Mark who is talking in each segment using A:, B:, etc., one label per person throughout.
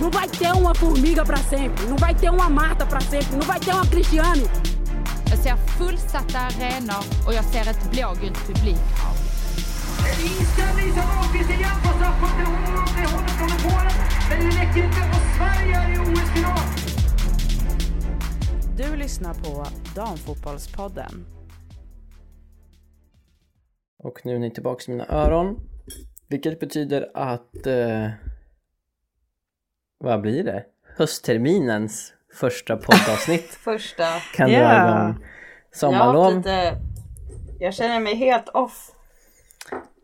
A: Não vai ter uma formiga para sempre, não vai ter uma Marta para sempre, não vai ter uma Cristiane.
B: Jag ser fullsatta arenor och jag ser ett blågult publikhav.
C: Inställning som Ahlqvist igen på straffpunkten. Hon åt det hållet från Polen. Men det räcker inte och Sverige är i OS-final.
D: Du lyssnar på Damfotbollspodden.
E: Och nu är ni tillbaka i mina öron. Vilket betyder att... Eh, vad blir det? Höstterminens första poddavsnitt
F: Första.
E: kan
D: Ja.
E: dra igång
F: Jag, har
E: sommarlov.
F: lite, jag känner mig helt off.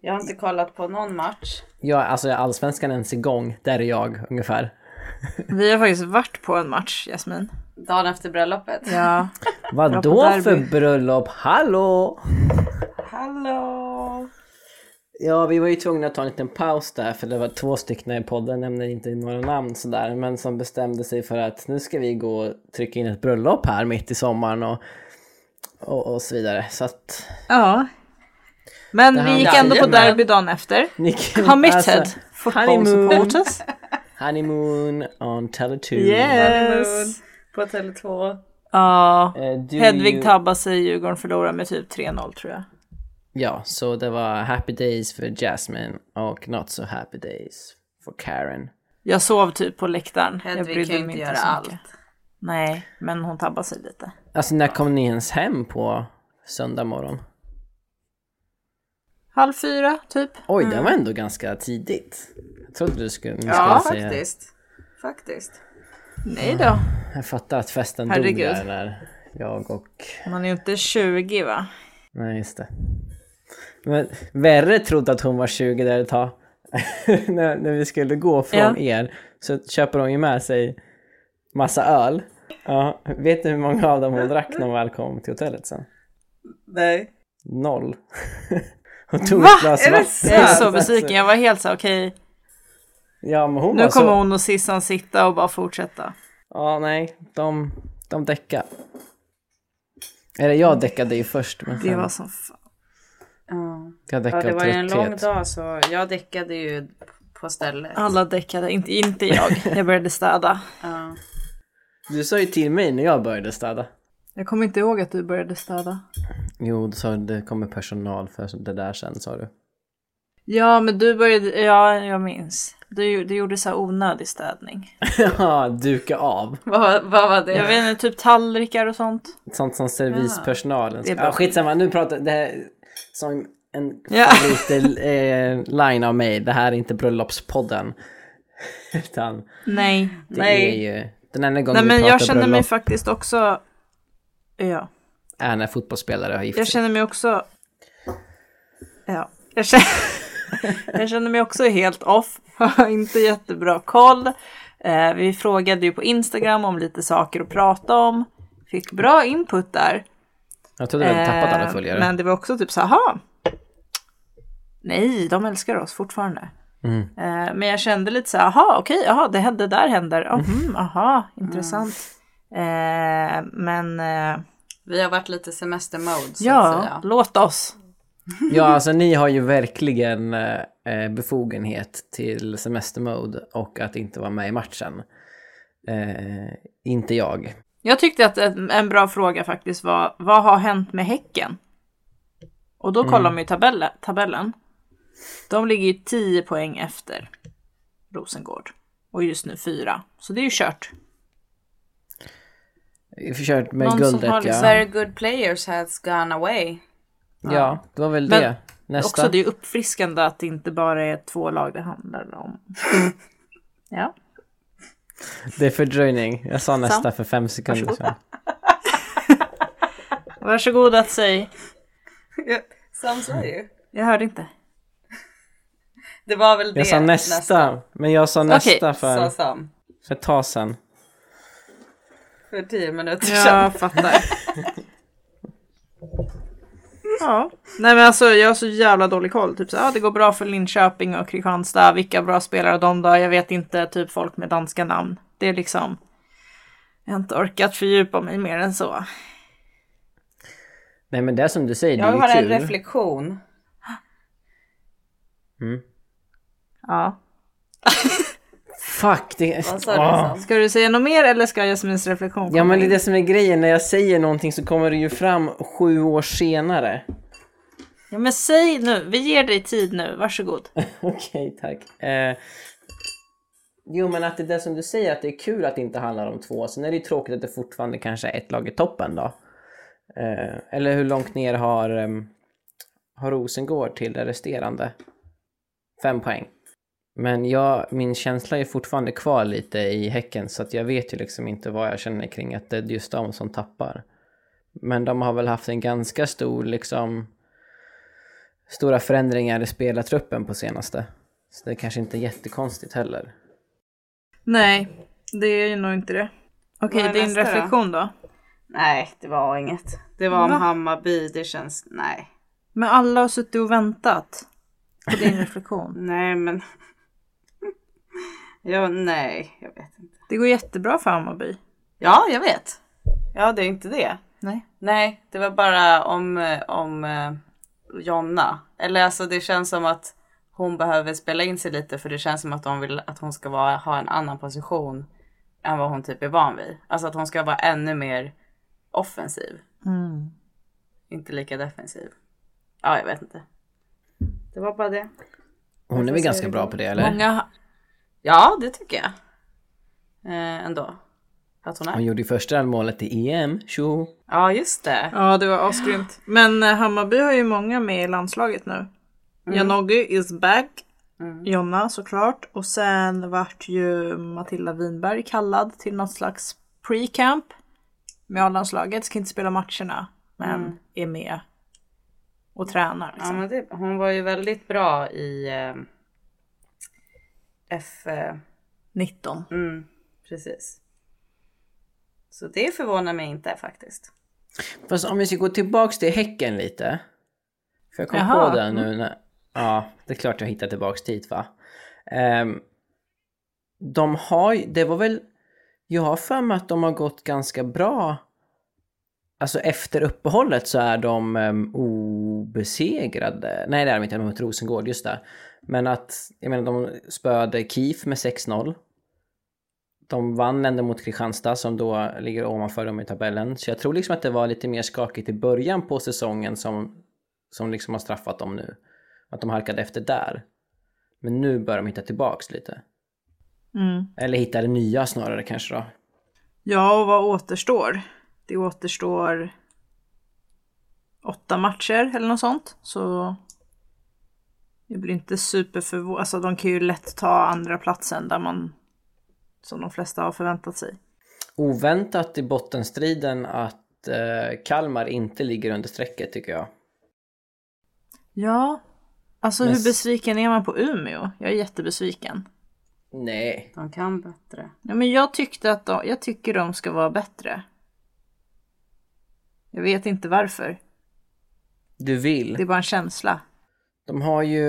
F: Jag har inte kollat på någon match.
E: Ja, alltså är allsvenskan ens igång? Där är jag ungefär.
G: Vi har faktiskt varit på en match, Jasmin.
F: Dagen efter bröllopet.
G: Ja.
E: Vad
G: på
E: då
G: derby.
E: för bröllop? Hallå!
F: Hallå!
E: Ja, vi var ju tvungna att ta en liten paus där för det var två stycken i podden, nämner inte några namn sådär, men som bestämde sig för att nu ska vi gå och trycka in ett bröllop här mitt i sommaren och, och, och så vidare. Så att
G: ja. Men vi gick ändå på derby dagen efter. Committed
E: alltså,
G: football
E: honeymoon.
G: supporters.
E: honeymoon on Tele2.
G: Yes!
F: På Tele2.
G: Ja.
E: Du
G: Hedvig
E: ju-
G: tabbade sig, Djurgården förlorade med typ 3-0 tror jag.
E: Ja, så det var happy days för Jasmine och not so happy days för Karen.
G: Jag sov typ på läktaren. jag
F: Hedvig
G: brydde
F: kan
G: mig
F: inte göra
G: så
F: allt.
G: mycket. Nej, men hon tabbade sig lite.
E: Alltså när kom ni ens hem på söndag morgon?
G: Halv fyra, typ.
E: Oj, det var ändå ganska tidigt. Jag trodde du skulle,
F: Ja,
E: skulle säga...
F: faktiskt. Faktiskt.
G: Nej då.
E: Jag fattar att festen
G: Herregud.
E: dog där när jag och...
G: Man är ju inte 20 va?
E: Nej, just det. Men Verre trodde att hon var 20 där ett tag. när, när vi skulle gå från
G: Ja.
E: er så köper hon ju med sig massa öl. Ja, vet du hur många av dem hon drack när hon väl kom till hotellet sen?
F: Nej.
E: Noll. hon tog
G: Va?
E: ett glas vatten.
G: Jag är så besviken. Jag var helt så okej.
E: Ja, men hon
G: Nu kommer
E: så...
G: hon och Sissan sitta och bara fortsätta.
E: Ja, nej, de, de däckade. Eller jag däckade ju först, men
G: Det
E: sen...
G: var som fan.
F: Ja.
E: jag
F: ja, det var ju en lång dag så jag däckade ju på stället.
G: Alla däckade, inte, inte jag. Jag började städa.
F: Ja.
E: Du sa ju till mig när jag började städa.
G: Jag kommer inte ihåg att du började städa.
E: Jo, du sa att det kommer personal för det där sen, sa du.
G: Ja, men du började, ja jag minns. Du, du gjorde så här onödig städning.
E: Ja, duka av.
F: Vad, vad var det?
G: Jag vet inte, typ tallrikar och sånt.
E: Sånt som
G: bra.
E: Ja, skitsamma, nu pratar det här som en
G: Ja.
E: eh, line av mig. Det här är inte bröllopspodden. Utan
G: Nej.
E: det
F: Nej.
E: är ju... Den enda gången
G: Nej
E: vi
G: men
E: pratar
G: jag känner mig faktiskt också... Ja.
E: är när fotbollsspelare har gift
G: Jag
E: sig.
G: känner mig också... Ja. Jag känner, jag känner mig också helt off. Har inte jättebra koll. Eh, vi frågade ju på Instagram om lite saker att prata om. Fick bra input där.
E: Jag trodde du hade tappat alla
G: Eh,
E: följare.
G: Men det var också typ så här, "Jaha. Nej, de älskar oss fortfarande.
E: Mm.
G: Eh, men jag kände lite så här, jaha, okej, jaha, det hände där händer. Mhm, aha, intressant. Eh, men eh,
F: Vi har varit lite semestermode så att
G: ja,
F: säga.
G: låt oss.
E: Ja, alltså ni har ju verkligen eh, eh, befogenhet till semestermode och att inte vara med i matchen. Eh, inte jag.
G: Jag tyckte att en, bra fråga faktiskt var, vad har hänt med Häcken? Och då kollar man ju tabellen, tabellen. De ligger ju 10 poäng efter Rosengård. Och just nu 4. Så det är ju kört.
E: Vi har försökt med
G: Någon som
E: guldet
G: har
E: ja.
F: Very good players has gone away.
E: Ja, det var väl
G: Men
E: det. Nästa.
G: Också det är ju uppfriskande att det inte bara är två lag det handlar om. ja.
E: Det är fördröjning. Jag sa nästa för fem sekunder sedan.
G: Varsågod att säga.
F: Sam sa ju.
G: Jag hörde inte.
F: Det var väl det
E: Jag sa nästa, men jag sa nästa
F: Sa
E: för,
F: Sam.
E: för ett tag sedan.
F: För tio minuter sedan.
G: Jag fattar. ja. Nej men alltså jag har så jävla dålig koll. Typ så ja det går bra för Linköping och Kristianstad. Vilka bra spelare de då? Jag vet inte. Typ folk med danska namn. Det är liksom. Jag har inte orkat fördjupa mig mer än så.
E: Nej men det är som du säger, det
F: Jag
E: är
F: har
E: ju
F: en reflektion.
E: Mm.
G: Ja.
E: Fuck, det...
F: Du
E: Ah.
G: Ska du säga något mer eller ska Jasmins reflektion komma
E: Ja men det är det som är grejen, när jag säger någonting så kommer det ju fram sju år senare.
G: Ja men säg nu, vi ger dig tid nu, varsågod.
E: Okej, tack. Eh, jo men att det är det som du säger, att det är kul att det inte handlar om två. Sen är det ju tråkigt att det fortfarande kanske är ett lag i toppen då. Eh, eller hur långt ner har, um, har Rosengård till det resterande? Fem poäng. Men jag, min känsla är fortfarande kvar lite i Häcken så att jag vet ju liksom inte vad jag känner kring att det är just de som tappar. Men de har väl haft en ganska stor liksom stora förändringar i spelartruppen på senaste. Så det är kanske inte jättekonstigt heller.
G: Nej, det är ju nog inte det. Okej, din
F: nästa då?
G: reflektion då?
F: Nej, det var inget. Det var om
G: Va?
F: Hammarby, det känns... Nej.
G: Men alla har suttit och väntat på din reflektion.
F: Nej men... ja, nej, jag vet inte.
G: Det går jättebra för Hammarby.
F: Ja, jag vet. Ja, det är inte det.
G: Nej.
F: Nej, det var bara om, om eh, Jonna. Eller alltså det känns som att hon behöver spela in sig lite för det känns som att hon vill att hon ska vara, ha en annan position än vad hon typ är van vid. Alltså att hon ska vara ännu mer offensiv.
G: Mm.
F: Inte lika defensiv. Ja, jag vet inte. Det var bara det.
E: Hon är väl ganska bra på det eller?
F: Många... Ja, det tycker jag. Eh, ändå. Att hon är.
E: Hon gjorde ju första målet i EM, tjo!
F: Ja, just det.
G: Ja, det var asgrymt. Men eh, Hammarby har ju många med i landslaget nu. Janogy is back. Jonna såklart. Och sen vart ju Matilda Winberg kallad till något slags pre-camp med A-landslaget. Ska inte spela matcherna, men är med och tränar.
F: Ja,
G: Liksom.
F: men det, hon var ju väldigt bra i eh, F... Eh,
G: 19.
F: mm, precis. Så det förvånar mig inte faktiskt.
E: Fast om vi ska gå tillbaks till Häcken lite. För jag kom
G: Jaha.
E: på det nu när... Ja, det är klart jag hittar tillbaks dit va. Ehm, de har ju, det var väl... Jag har för mig att de har gått ganska bra. Alltså efter uppehållet så är de um, obesegrade. Nej det är de inte, de mött Rosengård, just det. Men att, jag menar de spöade KIF med 6-0. De vann ändå mot Kristianstad som då ligger ovanför dem i tabellen. Så jag tror liksom att det var lite mer skakigt i början på säsongen som, som liksom har straffat dem nu. Att de halkade efter där. Men nu börjar de hitta tillbaks lite.
G: Mm.
E: Eller hitta det nya snarare kanske då.
G: Ja, och vad återstår? Det återstår åtta matcher eller något sånt. Så jag blir inte superförvånad. Alltså de kan ju lätt ta andra platsen där man som de flesta har förväntat sig.
E: Oväntat i bottenstriden att eh, Kalmar inte ligger under strecket tycker jag.
G: Ja, alltså
E: Men
G: hur besviken är man på Umeå? Jag är jättebesviken.
E: Nej.
F: De kan bättre.
G: Ja, men jag tyckte att de, jag tycker de ska vara bättre. Jag vet inte varför.
E: Du vill.
G: Det är bara en känsla.
E: De har ju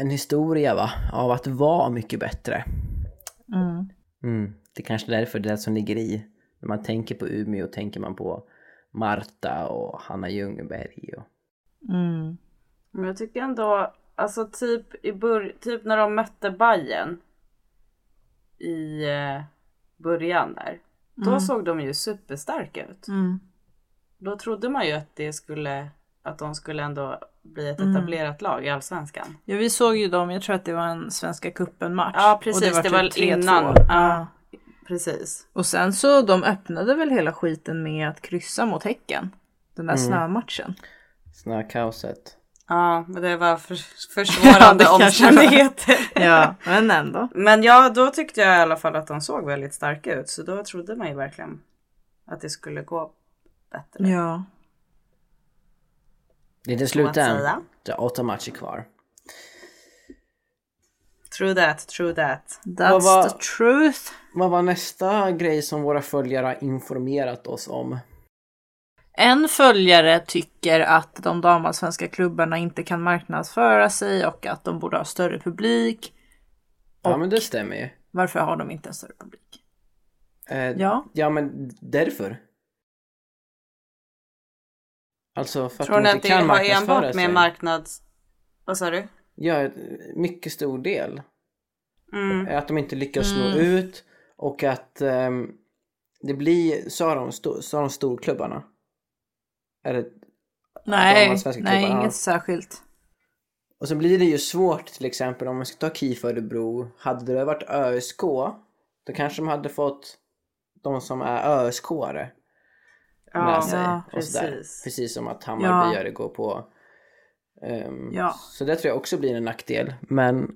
E: en historia va, av att vara mycket bättre.
G: Mm.
E: Mm. Det är kanske därför det är det som ligger i. När man tänker på Umeå tänker man på Marta och Hanna Ljungberg. Och...
G: Mm.
F: Men jag tycker ändå, alltså typ i bör- typ när de mötte Bayern i eh, början där. Då såg de ju superstarka ut.
G: Mm.
F: Då trodde man ju att det skulle, att de skulle ändå bli ett
G: Mm.
F: etablerat lag i Allsvenskan.
G: Ja, vi såg ju dem. Jag tror att det var en Svenska cupen-match.
F: Ja precis,
G: Och
F: det var,
G: typ 3-2.
F: innan.
G: Ja.
F: Precis.
G: Och sen så de öppnade väl hela skiten med att kryssa mot Häcken. Den där snömatchen.
E: Snökaoset.
F: Ja, men det var för, försvårande
G: Ja, det kanske var.
F: omständigheter.
G: Ja, men ändå.
F: Men ja, då tyckte jag i alla fall att de såg väldigt starka ut. Så då trodde man ju verkligen att det skulle gå bättre.
G: Ja.
E: Det är inte slut än. Det är åtta matcher kvar.
F: True that, true that.
G: That's
E: var-
G: the truth.
E: Vad var nästa grej som våra följare har informerat oss om?
G: En följare tycker att de damallsvenska klubbarna inte kan marknadsföra sig och att de borde ha större publik.
E: Ja men det stämmer ju.
G: Varför har de inte en större publik?
E: Eh,
G: Ja.
E: Ja men därför. Alltså för att
F: Tror ni
E: inte
F: att det har enbart
E: sig.
F: med marknads... Vad sa du?
E: Ja, mycket stor del.
F: Mm.
E: Att de inte lyckas nå ut och att ehm, det blir, sa de, sto, sa de storklubbarna? Är det,
G: Nej,
E: de svenska
G: nej
E: klubbarna.
G: inget särskilt.
E: och så blir det ju svårt till exempel om man ska ta KIF Örebro. Hade det varit ÖSK då kanske de hade fått de som är ÖSK-are med
F: Ja,
E: sig.
G: ja,
E: och sådär.
F: precis.
E: Precis som att Hammarbyare går på.
G: Ja.
E: Så det tror jag också blir en nackdel. Men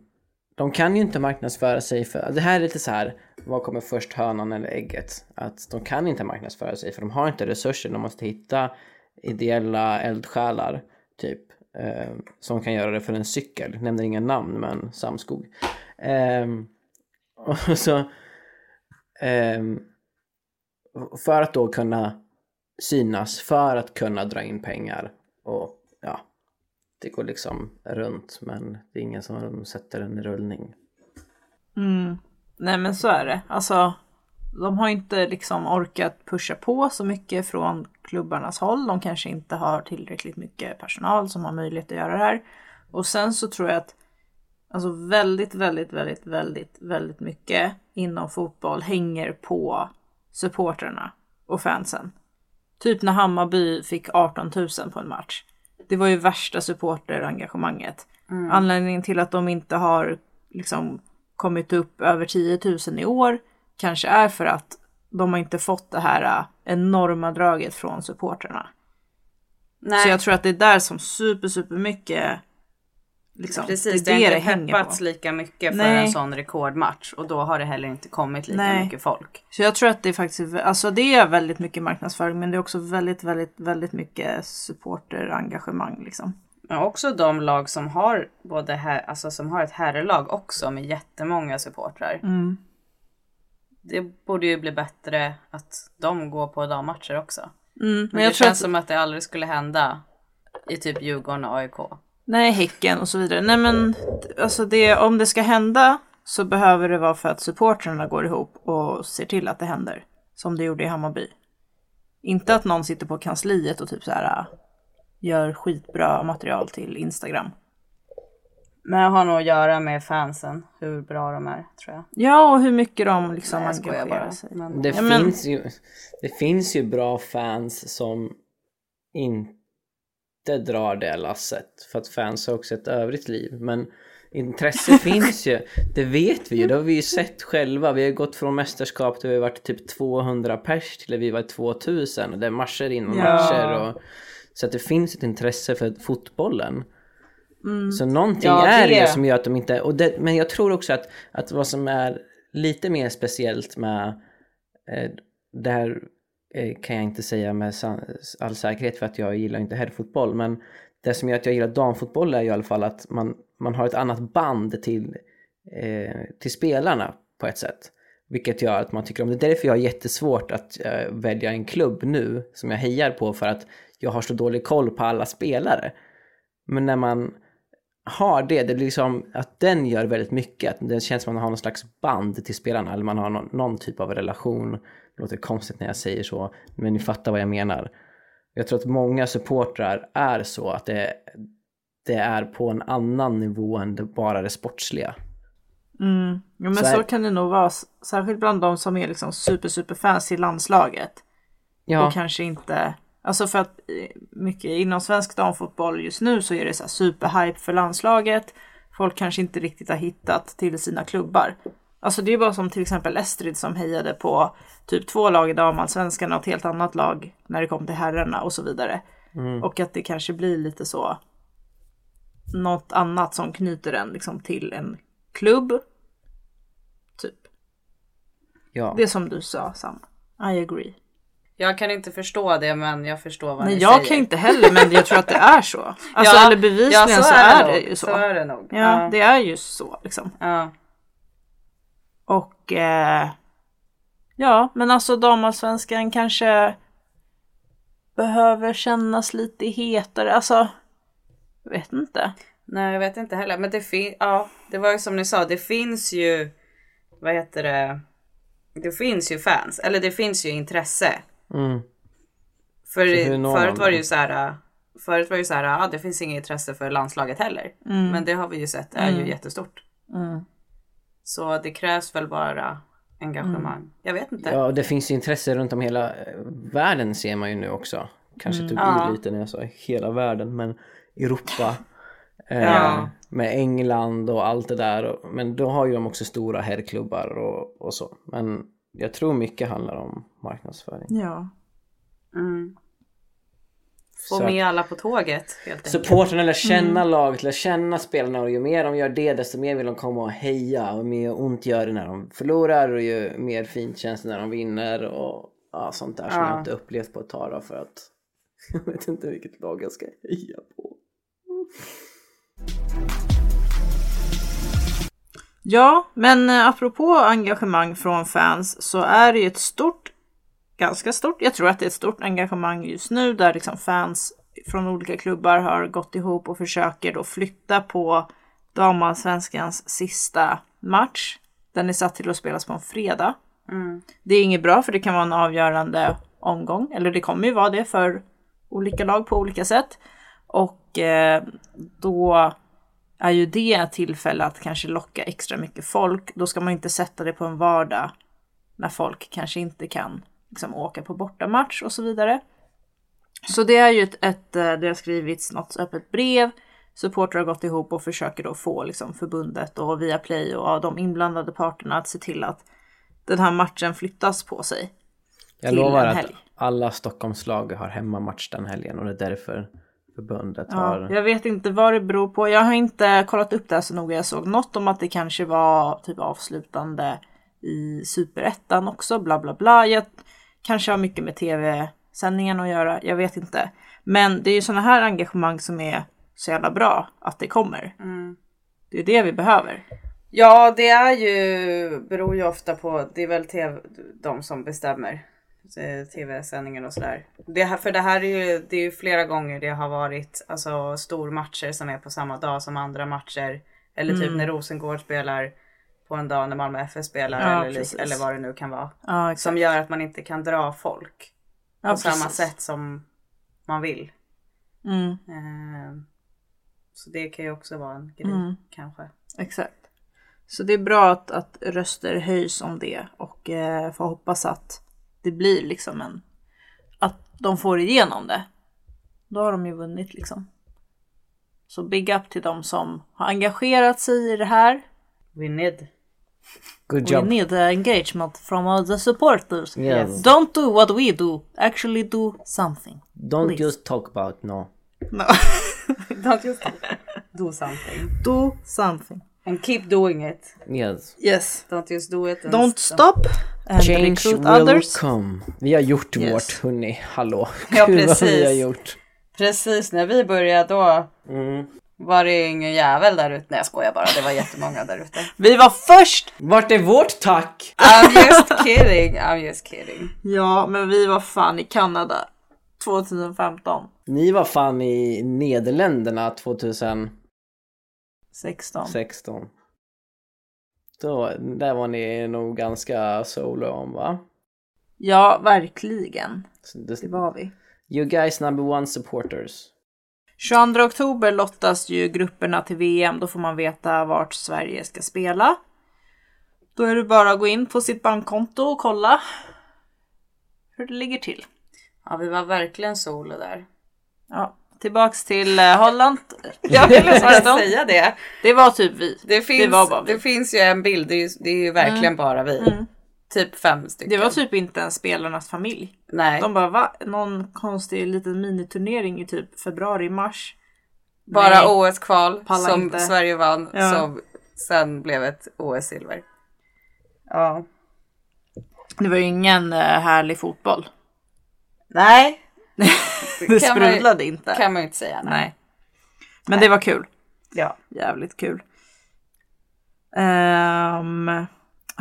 E: de kan ju inte marknadsföra sig för, det här är lite så här, vad kommer först hönan eller ägget? Att de kan inte marknadsföra sig för de har inte resurser, de måste hitta ideella eldsjälar typ. Eh, som kan göra det för en cykel, nämner inga namn men Samskog. Ehm, och så ehm, för att då kunna synas, för att kunna dra in pengar och ja, det går liksom runt men det är ingen som sätter den i rullning.
G: Mm. Nej men så är det. Alltså, de har inte liksom orkat pusha på så mycket från klubbarnas håll. De kanske inte har tillräckligt mycket personal som har möjlighet att göra det här. Och sen så tror jag att alltså väldigt, väldigt, väldigt, väldigt, väldigt mycket inom fotboll hänger på supporterna och fansen. Typ när Hammarby fick 18 000 på en match. Det var ju värsta supporterengagemanget. Anledningen till att de inte har liksom kommit upp över 10 000 i år kanske är för att de har inte fått det här äh, enorma draget från supporterna.
F: Nej,
G: Så jag tror att det är där som super, super mycket liksom,
F: precis.
G: det är
F: Det
G: det
F: har
G: det
F: inte
G: hänger
F: peppats
G: på.
F: lika mycket för
G: Nej.
F: en sån rekordmatch och då har det heller inte kommit lika
G: Nej.
F: mycket folk.
G: Så jag tror att det är faktiskt, alltså det är väldigt mycket marknadsföring men det är också väldigt, väldigt, väldigt mycket supporterengagemang liksom.
F: Men också de lag som har både här, alltså som har ett herrlag också med jättemånga supportrar.
G: Mm.
F: Det borde ju bli bättre att de går på dammatcher också.
G: Mm,
F: Men,
G: men jag
F: det
G: tror
F: känns
G: att,
F: som att det aldrig skulle hända i typ Djurgården och AIK.
G: Nej Häcken och så vidare. Nej men alltså det, om det ska hända så behöver det vara för att supportrarna går ihop och ser till att det händer. Som det gjorde i Hammarby. Inte att någon sitter på kansliet och typ så här äh, gör skitbra material till Instagram.
F: Men jag har nog att göra med fansen, hur bra de är tror jag.
G: Ja, och hur mycket de liksom
F: Nej,
G: engagerar
F: bara.
G: sig.
F: Men,
E: Det,
G: Ja, men-
E: finns ju, det finns ju bra fans som inte drar det lasset för att fans har också ett övrigt liv. Men intresse finns ju, det vet vi ju, det har vi ju sett själva. Vi har gått från mästerskap där vi har varit typ 200 pers till att vi var 2000 och det är matcher innan
G: Ja.
E: matcher. Och, så att det finns ett intresse för fotbollen. Så någonting
F: Ja,
E: är
F: det-
E: det som gör att de inte... Och det, men jag tror också att, att vad som är lite mer speciellt med eh, det här Eh, kan jag inte säga med all säkerhet för att jag gillar inte herrfotboll men det som gör att jag gillar damfotboll är ju i alla fall att man, man har ett annat band till, eh, till spelarna på ett sätt. Vilket gör att man tycker om det. Det är därför jag har jättesvårt att eh, välja en klubb nu som jag hejar på för att jag har så dålig koll på alla spelare. Men när man har det, det blir liksom att den gör väldigt mycket. Att det känns som att man har någon slags band till spelarna eller man har någon, någon typ av relation. Det låter konstigt när jag säger så, men ni fattar vad jag menar. Jag tror att många supportrar är så att det, det är på en annan nivå än det bara det sportsliga.
G: Mm. Ja, men
E: Så
G: så,
E: är-
G: kan det nog vara. Särskilt bland de som är liksom super, super fans till landslaget.
E: Ja,
G: Och kanske inte, alltså för att eh, mycket inom svensk damfotboll just nu så är det så här superhype för landslaget. Folk kanske inte riktigt har hittat till sina klubbar. Alltså det är bara som till exempel Estrid som hejade på typ två lag i damallsvenskan och ett helt annat lag när det kom till herrarna och så vidare. Och att det kanske blir lite så något annat som knyter en liksom till en klubb. Typ.
E: ja.
G: Det som du sa Sam. I agree.
F: Jag kan inte förstå det men jag förstår vad
G: Nej
F: ni
G: jag
F: säger.
G: kan inte heller men jag tror att det är så. Alltså
F: Ja,
G: eller bevisligen
F: ja,
G: så, är det,
F: nog.
G: ju så.
F: Så är det nog.
G: Ja, det är ju så liksom.
F: ja.
G: Och eh, ja, men alltså damallsvenskan kanske behöver kännas lite hetare. Alltså, jag vet inte.
F: Nej jag vet inte heller. Men det finns, ja det var ju som ni sa, det finns ju, vad heter det, det finns ju fans, eller det finns ju intresse.
E: Mm.
F: För förut var det ju så här, förut var det ju så här, ja det finns inget intresse för landslaget heller. Men det har vi ju sett är ju jättestort.
G: Mm.
F: Så det krävs väl bara engagemang. Jag vet inte.
E: Ja, och det finns intresse runt om hela eh, världen ser man ju nu också. Kanske tog
F: Ja.
E: i lite när jag sa hela världen, men Europa. Eh,
F: Ja.
E: Med England och allt det där. Men då har ju de också stora herrklubbar och, och så. Men jag tror mycket handlar om marknadsföring.
G: Ja.
F: Mm. Få
E: Så-
F: med alla på tåget helt enkelt.
E: Supportrarna lär känna laget, lär känna spelarna och ju mer de gör det desto mer vill de komma och heja och mer ont gör det när de förlorar och ju mer fint känns det när de vinner och ja, sånt där som
F: Ja.
E: jag inte upplevt på ett tag då för att jag vet inte vilket lag jag ska heja på.
G: Ja, men apropå engagemang från fans så är det ju ett stort, ganska stort, jag tror att det är ett stort engagemang just nu där liksom fans från olika klubbar har gått ihop och försöker då flytta på damallsvenskans sista match. Den är satt till att spelas på en fredag. Det är inget bra för det kan vara en avgörande omgång, eller det kommer ju vara det för olika lag på olika sätt. Och eh, då är ju det ett tillfälle att kanske locka extra mycket folk. Då ska man inte sätta det på en vardag när folk kanske inte kan liksom, åka på bortamatch och så vidare. Så det är ju ett, ett eh, det har skrivits något öppet brev. Supportrar har gått ihop och försöker då få liksom, förbundet och Viaplay och ja, de inblandade parterna att se till att den här matchen flyttas på sig.
E: Jag lovar att alla Stockholmslag har hemmamatch den helgen och det är därför förbundet
G: Ja,
E: har...
G: jag vet inte vad det beror på. Jag har inte kollat upp det här så noga. Jag såg något om att det kanske var typ avslutande i superettan också, bla bla bla. Jag kanske har mycket med tv-sändningen att göra, jag vet inte. Men det är ju sådana här engagemang som är så jävla bra att det kommer. Det är det vi behöver.
F: Ja, det är ju, beror ju ofta på, det är väl TV, de som bestämmer eh, tv-sändningen och sådär. Det här, för det här är ju, det är ju flera gånger det har varit alltså stormatcher som är på samma dag som andra matcher. Eller typ när Rosengård spelar på en dag när Malmö FF spelar
G: Ja,
F: eller,
G: precis.
F: eller vad det nu kan vara.
G: Ja.
F: Som gör att man inte kan dra folk
G: Ja,
F: på samma
G: precis.
F: sätt som man vill.
G: Mm,
F: Eh, så det kan ju också vara en grej
G: Mm.
F: kanske.
G: exakt. Så det är bra att, att röster höjs om det och eh, får hoppas att det blir liksom en... Att de får igenom det. Då har de ju vunnit liksom. Så big up till de som har engagerat sig i det här.
F: We need.
E: Good
G: We
E: job!
G: need the engagement from all the supporters.
E: Yes.
G: Don't do what we do, actually do something.
E: Don't
G: please.
E: just talk about no.
G: No.
F: Don't just do something.
G: do something.
F: And keep doing it.
E: Yes.
G: Yes.
F: Don't just do it. and
G: Don't stop and
E: Change
G: recruit
E: will
G: others.
E: come. Vi har gjort
G: Yes.
E: vårt, hörni. Hallå.
F: Ja,
E: Gud vad vi
F: precis.
E: har gjort.
F: Precis när vi började då
E: Mm.
F: Var det ingen jävel där ute. Nej jag skojar bara, det var jättemånga där ute.
G: Vi var först!
E: Vart är vårt tack?
F: I'm just kidding, I'm just kidding.
G: Ja, men vi var fan i Kanada 2015.
E: Ni var fan i Nederländerna 2016.
G: 16.
E: Då, där var ni nog ganska solo om va?
G: Ja, verkligen.
E: Det-
G: Det var vi.
E: You guys number one supporters.
G: 22 oktober lottas ju grupperna till VM. Då får man veta vart Sverige ska spela. Då är det bara att gå in på sitt bankkonto och kolla hur det ligger till.
F: Ja vi var verkligen solo där.
G: Ja, tillbaks till eh, Holland.
F: Jag ville bara
G: 16.
F: säga det.
G: Det var typ vi.
F: Det finns,
G: var bara vi.
F: det finns ju en bild, det är ju, det är ju verkligen bara vi.
G: Mm.
F: Typ fem stycken.
G: Det var typ inte ens spelarnas familj.
F: Nej,
G: De bara va? Någon konstig liten miniturnering i typ februari, mars.
F: bara
G: Nej.
F: OS-kval som
G: inte.
F: Sverige vann
G: Ja.
F: som sen blev ett OS-silver. Ja.
G: Det var ju ingen eh, härlig fotboll.
F: Nej,
G: Det sprudlade inte.
F: kan man ju inte säga. Nej.
G: Nej. Men det var kul.
F: Ja.
G: Jävligt kul. Um,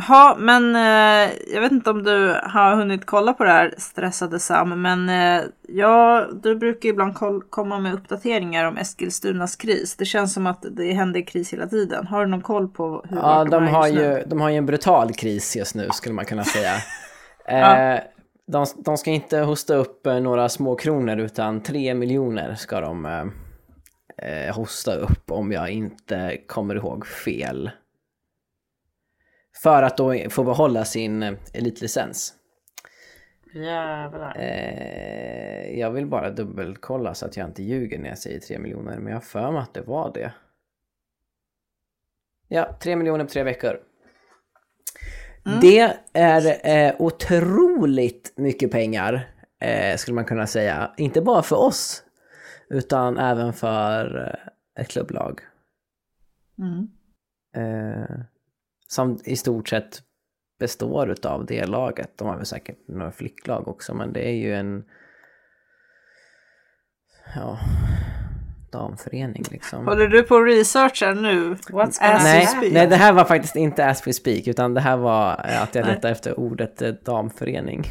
G: ja, men eh, jag vet inte om du har hunnit kolla på det här stressade Sam, men eh, ja, du brukar ibland komma med uppdateringar om Eskilstunas kris. Det känns som att det händer kris hela tiden. Har du någon koll på hur
E: Ja, de
G: är
E: har, ju, de har ju en brutal kris just nu skulle man kunna säga.
G: Ja.
E: eh, de, de ska inte hosta upp eh, några små kronor utan tre miljoner ska de eh, eh, hosta upp om jag inte kommer ihåg fel. För att då få behålla sin eh, elitlicens.
F: Jävlar.
E: Eh, jag vill bara dubbelkolla så att jag inte ljuger när jag säger 3 miljoner, men jag har för mig att det var det. Ja, 3 miljoner på tre veckor. Det är eh, otroligt mycket pengar, eh, skulle man kunna säga. Inte bara för oss, utan även för eh, ett klubblag.
G: Mm.
E: Som i stort sett består utav det laget. De har väl säkert några flicklag också, men det är ju en ja, damförening liksom.
G: Håller du på och researchar nu?
F: What's gonna
G: As
E: Nej,
G: speak?
E: nej, det här var faktiskt inte as we speak, utan det här var eh, att jag letade efter ordet eh, damförening.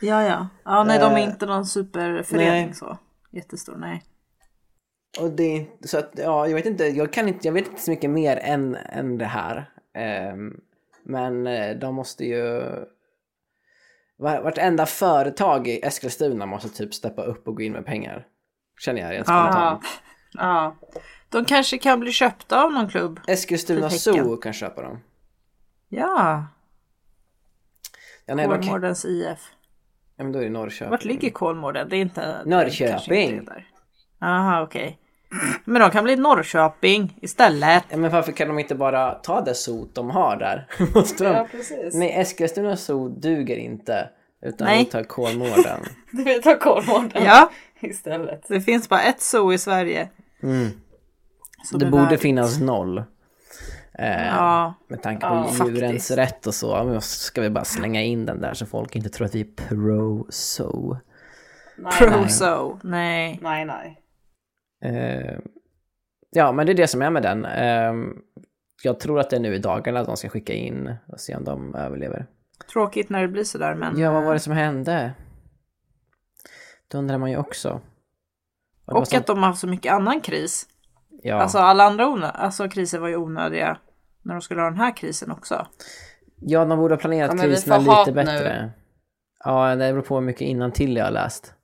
G: Ja, ja. Ja, nej, de är
E: Eh,
G: inte någon superförening
E: nej.
G: så. Jättestor, nej.
E: Och det, så att, ja, jag vet inte, jag kan inte, jag vet inte så mycket mer än, än det här. Ehm, men eh, de måste ju... var- Vartenda företag i Eskilstuna måste typ steppa upp och gå in med pengar. Känner jag rent
G: Ja.
E: spontant.
F: Ja.
G: De kanske kan bli köpta av någon klubb.
E: Eskilstuna. Zoo kan köpa dem.
G: Ja,
E: Ja, nej, de kan,
G: Kolmårdens IF.
E: ja, men då är det Norrköping.
G: Vart ligger Kolmården? Det är inte...
E: Norrköping.
G: Jaha, okej. Men de kan bli Norrköping istället.
E: Ja, men varför kan de inte bara ta det zoo de har där? Måste de...
F: ja, precis.
E: Nej, Eskilstuna Zoo duger inte. Utan
G: Nej.
E: vi tar Kolmården.
F: Du vill ta Kolmården
G: Ja,
F: istället.
G: det finns bara ett zoo i Sverige.
E: Mm. Det
G: är
E: borde
G: värdigt.
E: finnas noll. Eh,
G: Ja,
E: Med tanke på
F: Ja,
E: djurens
G: faktiskt.
E: rätt och så. Men ska vi bara slänga in den där så folk inte tror att vi är pro-so.
F: Nej,
G: pro
F: nej.
G: zoo. Nej.
F: nej, nej.
E: Eh, ja, men det är det som är med den. Eh, jag tror att det är nu i dagarna att de ska skicka in och se om de överlever.
G: Tråkigt när det blir sådär men...
E: Ja, vad var det som hände? Det undrar man ju också. Och
G: Och
E: som-
G: att de har haft så mycket annan kris.
E: ja.
G: Alltså alla andra onö- alltså, kriser var ju onödiga när de skulle ha den här krisen också.
E: Ja, de borde ha planerat
F: Ja,
E: kriserna lite
F: hat nu.
E: bättre. Ja, det beror på hur mycket innantill jag har läst.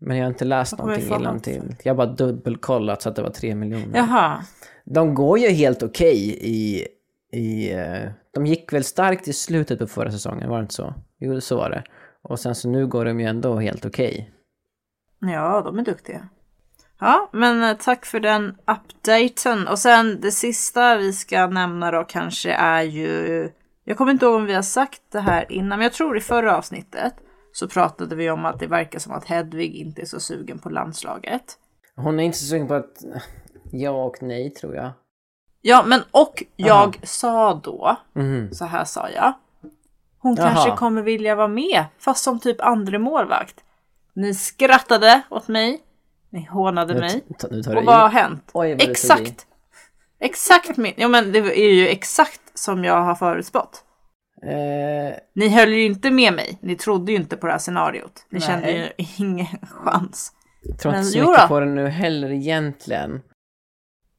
E: Men jag har inte läst någonting innantill. Jag har bara dubbelkollat så att det var tre miljoner.
G: Jaha.
E: De går ju helt okej i... i eh, de gick väl starkt i slutet på förra säsongen, var det inte så? Jo, så var det. Och sen så nu går de ju ändå helt okej.
G: Ja, de är duktiga. Ja, men eh, tack för den updaten. Och sen det sista vi ska nämna då kanske är ju... Jag kommer inte ihåg om vi har sagt det här innan, men jag tror i förra avsnittet så pratade vi om att det verkar som att Hedvig inte är så sugen på landslaget.
E: Hon är inte så sugen på att... Ja och nej, tror jag.
G: Ja, men och jag
E: Aha.
G: sa då,
E: Mhm.
G: så här sa jag. Hon
E: Jaha.
G: kanske kommer vilja vara med, fast som typ andre målvakt. Ni skrattade åt mig, ni hånade
E: Nu,
G: mig. Och vad har hänt?
E: Oj, vad.
G: Exakt! Exakt min, ja men det är ju exakt som jag har förutspått.
E: Eh,
G: Ni höll ju inte med mig, ni trodde ju inte på det här scenariot. Ni
F: Nej.
G: kände ju ingen chans.
E: jag tror inte så mycket
G: då.
E: på det nu heller egentligen.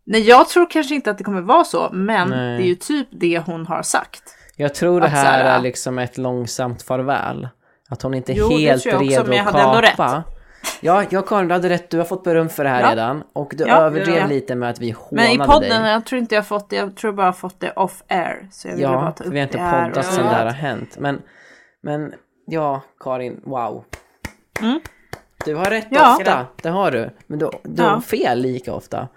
G: Nej jag tror kanske inte att det kommer vara så, men
E: Nej.
G: det är ju typ det hon har sagt.
E: Jag tror det här
G: här,
E: är liksom ett långsamt farväl. Att hon inte är
G: Jo,
E: helt
G: tror jag också,
E: redo att
G: hade ändå rätt.
E: kapa. Ja, ja Karin, du hade rätt. Du har fått beröm för det här
G: Ja.
E: redan. Och du
G: Ja,
E: överdrev
G: ja.
E: lite med att vi hånade
G: Men i podden,
E: dig.
G: jag tror inte jag fått det, jag tror bara jag har fått det off air. Så jag ville bara
E: Ja,
G: ta upp
E: vi har inte poddat
G: och-
E: sen det här har hänt. Men, men ja, Karin, wow.
G: Mm.
E: Du har rätt
G: Ja.
E: ofta, det har du. Men du, du
G: Ja.
E: har fel lika ofta.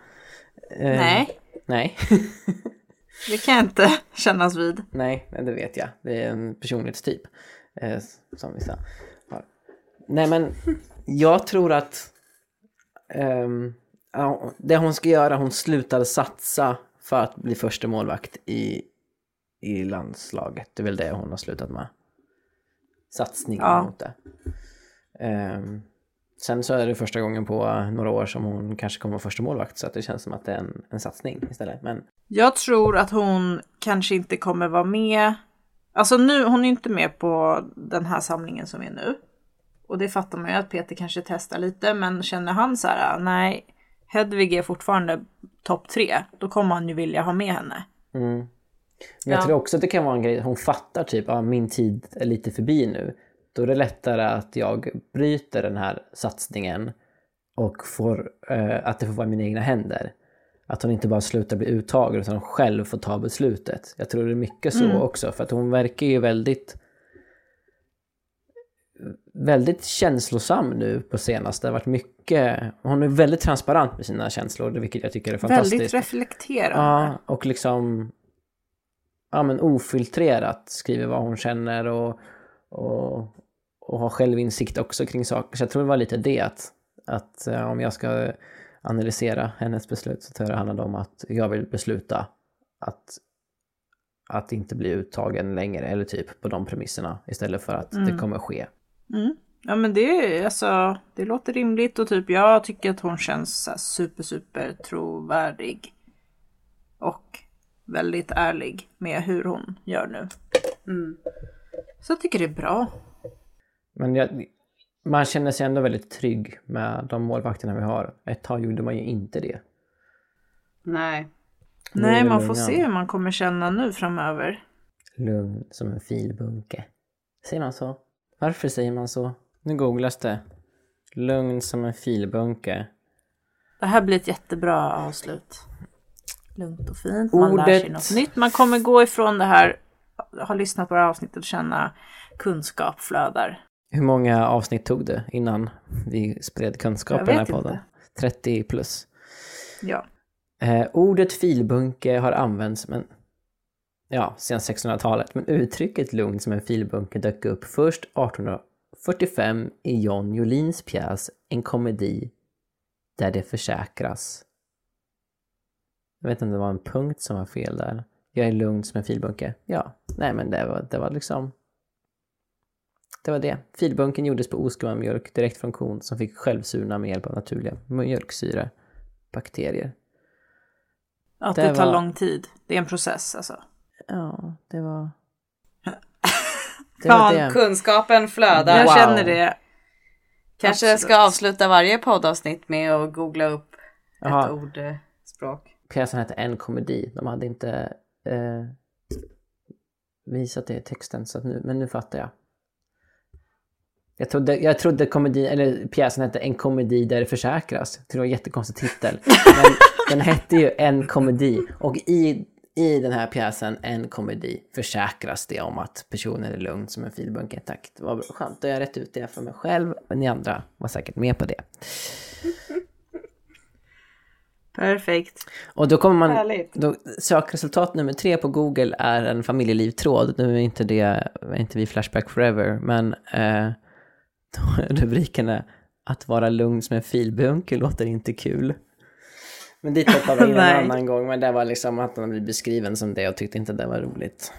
E: Eh,
G: Nej,
E: Nej.
G: det kan jag inte kännas vid.
E: Nej, men det vet jag. Det är en personlighetstyp. Eh, som vissa har. Nej, men jag tror att ehm, ja, det hon ska göra, hon slutar satsa för att bli första målvakt i, i landslaget. Det är väl det hon har slutat med. Satsningen
G: Ja.
E: mot det. Ehm, sen så är det första gången på några år som hon kanske kommer vara första målvakt så att det känns som att det är en, en satsning istället. Men
G: Jag tror att hon kanske inte kommer vara med. Alltså nu, hon är inte med på den här samlingen som är nu. Och det fattar man ju att Peter kanske testar lite, men känner han så här, nej, Hedvig är fortfarande topp tre, då kommer han ju vilja ha med henne.
E: Mm. Men jag
G: Ja.
E: tror också att det kan vara en grej, hon fattar typ att min tid är lite förbi nu. Då är det lättare att jag bryter den här satsningen och får, eh, att det får vara i mina egna händer. att hon inte bara slutar bli uttagen utan hon själv får ta beslutet. Jag tror det är mycket så också för att hon verkar ju väldigt väldigt känslosam nu på senaste. Det har varit mycket, hon är väldigt transparent med sina känslor, vilket jag tycker är fantastiskt.
G: Väldigt reflekterande.
E: Ja, och liksom ja, men ofiltrerat skriver vad hon känner och, och, och har självinsikt också kring saker. Så jag tror det var lite det att, att eh, om jag ska analysera hennes beslut så tror jag det handlade om att jag vill besluta att, att inte bli uttagen längre eller typ på de premisserna istället för att det kommer ske.
G: Mm. Ja men det, är, alltså, det låter rimligt och typ jag tycker att hon känns så här super super trovärdig. Och väldigt ärlig med hur hon gör nu. Så jag tycker det är bra.
E: Men jag, man känner sig ändå väldigt trygg med de målvakterna vi har. Ett tag gjorde man ju inte det.
F: Nej.
E: Nu
G: Nej man får se hur man kommer känna nu framöver.
E: Lugn som en filbunke. Säger man så? Varför säger man så? Nu googlas det. Lugn som en filbunke.
G: Det här blir ett jättebra avslut. Lugnt och fint. Man lär sig
E: Ordet-
G: något nytt. Man kommer gå ifrån det här, ha lyssnat på det här avsnittet och känna kunskap flödar.
E: Hur många avsnitt tog det innan vi spred kunskap i den här podden?
G: inte.
E: 30 plus.
G: Ja.
E: Eh, ordet filbunke har använts men, ja, sedan 1600-talet, men uttrycket lugn som en filbunke dök upp först 1845 i John Jolins pjäs En komedi där det försäkras. Jag vet inte om det var en punkt som var fel där. Jag är lugn som en filbunke. Ja, nej men det var, det var liksom... Det var det. Filbunken gjordes på oskumma mjölk direkt från kon som fick självsurna med hjälp av naturliga mjölksyrebakterier.
G: Att
E: Det
G: det, tar
E: var-
G: lång tid. Det är en process alltså.
E: Ja, det var... Det var
G: Fan,
E: det.
F: Kunskapen flödar.
G: Jag
E: Wow.
G: känner det.
F: Kanske
G: Absolut.
F: ska avsluta varje poddavsnitt med att googla upp
E: Jaha.
F: ett ordspråk.
E: Pjäsen hette En komedi. De hade inte eh, visat det i texten, så att nu, men nu fattar jag. Jag trodde, jag trodde komedi, eller pjäsen hette En komedi där det försäkras. Det var en jättekonstig titel. Men den hette ju En komedi. Och i, i den här pjäsen, En komedi, försäkras det om att personen är lugn som en filbunke. Tack, det var bra. skönt. Då har jag rätt ut det för mig själv. Men ni andra var säkert med på det.
G: Perfekt.
E: Och då kommer man...
F: Härligt.
E: Då, sökresultat nummer tre på Google är en familjelivtråd. Nu är inte det, inte vi Flashback Forever, men eh, rubriken är Att vara lugn som en filbunke låter inte kul. Men dit hoppade jag in en annan gång, men det var liksom att han blev beskriven som det och tyckte inte det var roligt.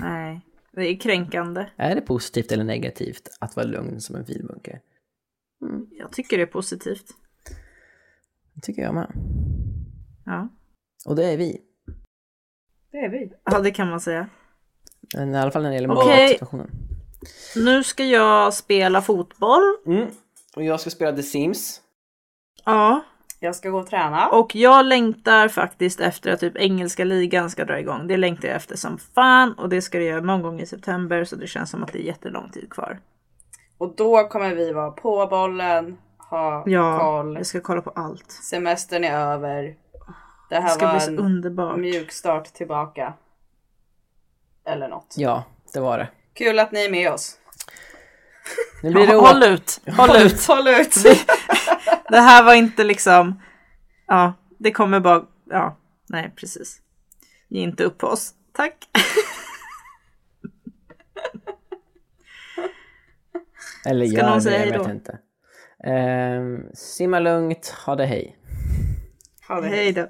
G: Nej, det är kränkande.
E: Är det positivt eller negativt att vara lugn som en filbunke?
G: Jag tycker det är positivt.
E: Det tycker jag med.
G: Ja,
E: Och det är vi.
F: Det är vi.
G: ja det kan man säga.
E: Men I alla fall när det gäller
G: Okej.
E: målvaktssituationen.
G: Nu ska jag spela fotboll.
E: Mm. Och jag ska spela The Sims.
G: Ja,
F: Jag ska gå och träna.
G: och jag längtar faktiskt efter att typ engelska ligan ska dra igång. Det längtar jag efter som fan och det ska det göra någon gång i september så det känns som att det är jättelång tid kvar.
F: Och då kommer vi vara på bollen, ha
G: Ja,
F: koll.
G: jag ska kolla på allt.
F: Semestern är över. Det
G: Det
F: här
G: ska
F: var
G: bli så
F: en
G: underbart.
F: mjuk start tillbaka. Eller något.
E: Ja, det var det.
F: Kul att ni är med oss.
E: Nu blir det
G: håll ut! Håll ut!
F: Håll ut!
G: Det här var inte liksom... Ja, det kommer bara... Ja, nej precis. Ge inte upp på oss. Tack!
E: Eller
G: Ska
E: gör det, jag vet inte. Ehm, simma lugnt, ha det hej.
F: Ha det.
G: Hej då!